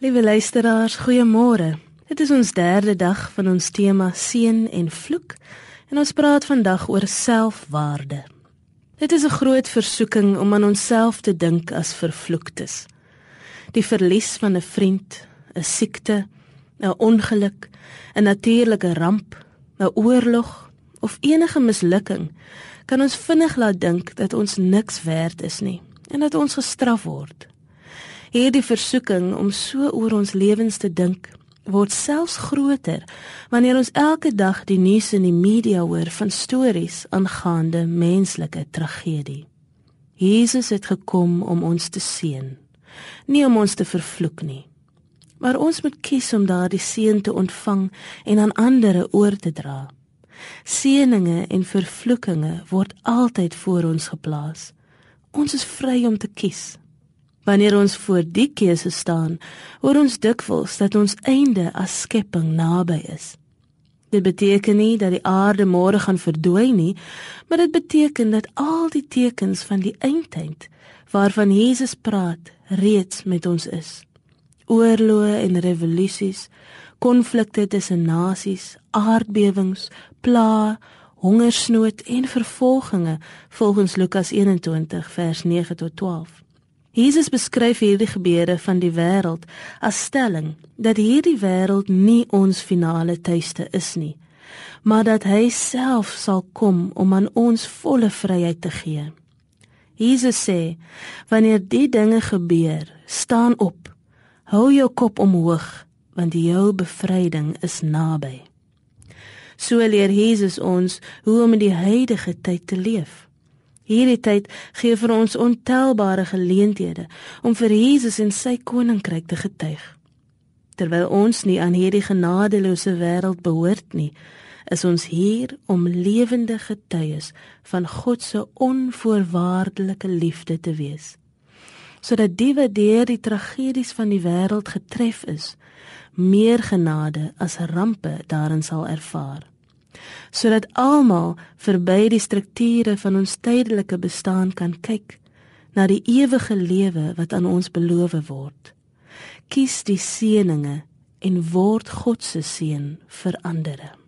Liewe luisteraars, goeiemôre. Dit is ons derde dag van ons tema seën en vloek en ons praat vandag oor selfwaarde. Dit is 'n groot versoeking om aan onsself te dink as vervloektes. Die verlies van 'n vriend, 'n siekte, 'n ongeluk, 'n natuurlike ramp, 'n oorlog of enige mislukking kan ons vinnig laat dink dat ons niks werd is nie en dat ons gestraf word. Hierdie versoeking om so oor ons lewens te dink word selfs groter wanneer ons elke dag die nuus in die media hoor van stories aangaande menslike tragedie. Jesus het gekom om ons te seën, nie om ons te vervloek nie. Maar ons moet kies om daardie seën te ontvang en aan ander oor te dra. Seëninge en vervloekinge word altyd voor ons geplaas. Ons is vry om te kies. Wanneer ons voor die keuse staan, hoor ons dikwels dat ons einde as skepping naby is. Dit beteken nie dat die aarde môre gaan verdwyn nie, maar dit beteken dat al die tekens van die eindtyd waarvan Jesus praat, reeds met ons is. Oorloë en revolusies, konflikte tussen nasies, aardbewings, pla, hongersnood en vervolginge volgens Lukas 21 vers 9 tot 12. Jesus beskryf hierdie gebeure van die wêreld as stelling dat hierdie wêreld nie ons finale tuiste is nie, maar dat hy self sal kom om aan ons volle vryheid te gee. Jesus sê: "Wanneer die dinge gebeur, staan op. Hou jou kop omhoog, want jou bevryding is naby." So leer Jesus ons hoe om in die huidige tyd te leef. Hierdie tyd gee vir ons ontelbare geleenthede om vir Jesus en sy koninkryk te getuig. Terwyl ons nie aan hierdie genadeloose wêreld behoort nie, is ons hier om lewende getuies van God se onvoorwaardelike liefde te wees. Sodat die wat deur die tragedies van die wêreld getref is, meer genade as rampe daarin sal ervaar sodat almal verby die strukture van ons tydelike bestaan kan kyk na die ewige lewe wat aan ons beloof word. Kies die seëninge en word God se seën vir ander.